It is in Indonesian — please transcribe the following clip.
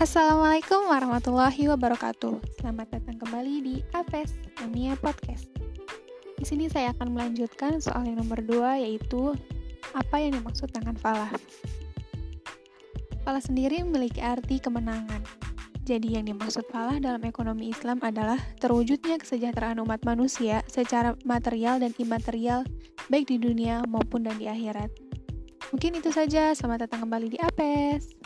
Assalamualaikum warahmatullahi wabarakatuh. Selamat datang kembali di Apes Amia Podcast. Di sini saya akan melanjutkan soal yang nomor dua yaitu apa yang dimaksud dengan falah. Falah sendiri memiliki arti kemenangan. Jadi yang dimaksud falah dalam ekonomi Islam adalah terwujudnya kesejahteraan umat manusia secara material dan imaterial baik di dunia maupun dan di akhirat. Mungkin itu saja. Selamat datang kembali di Apes.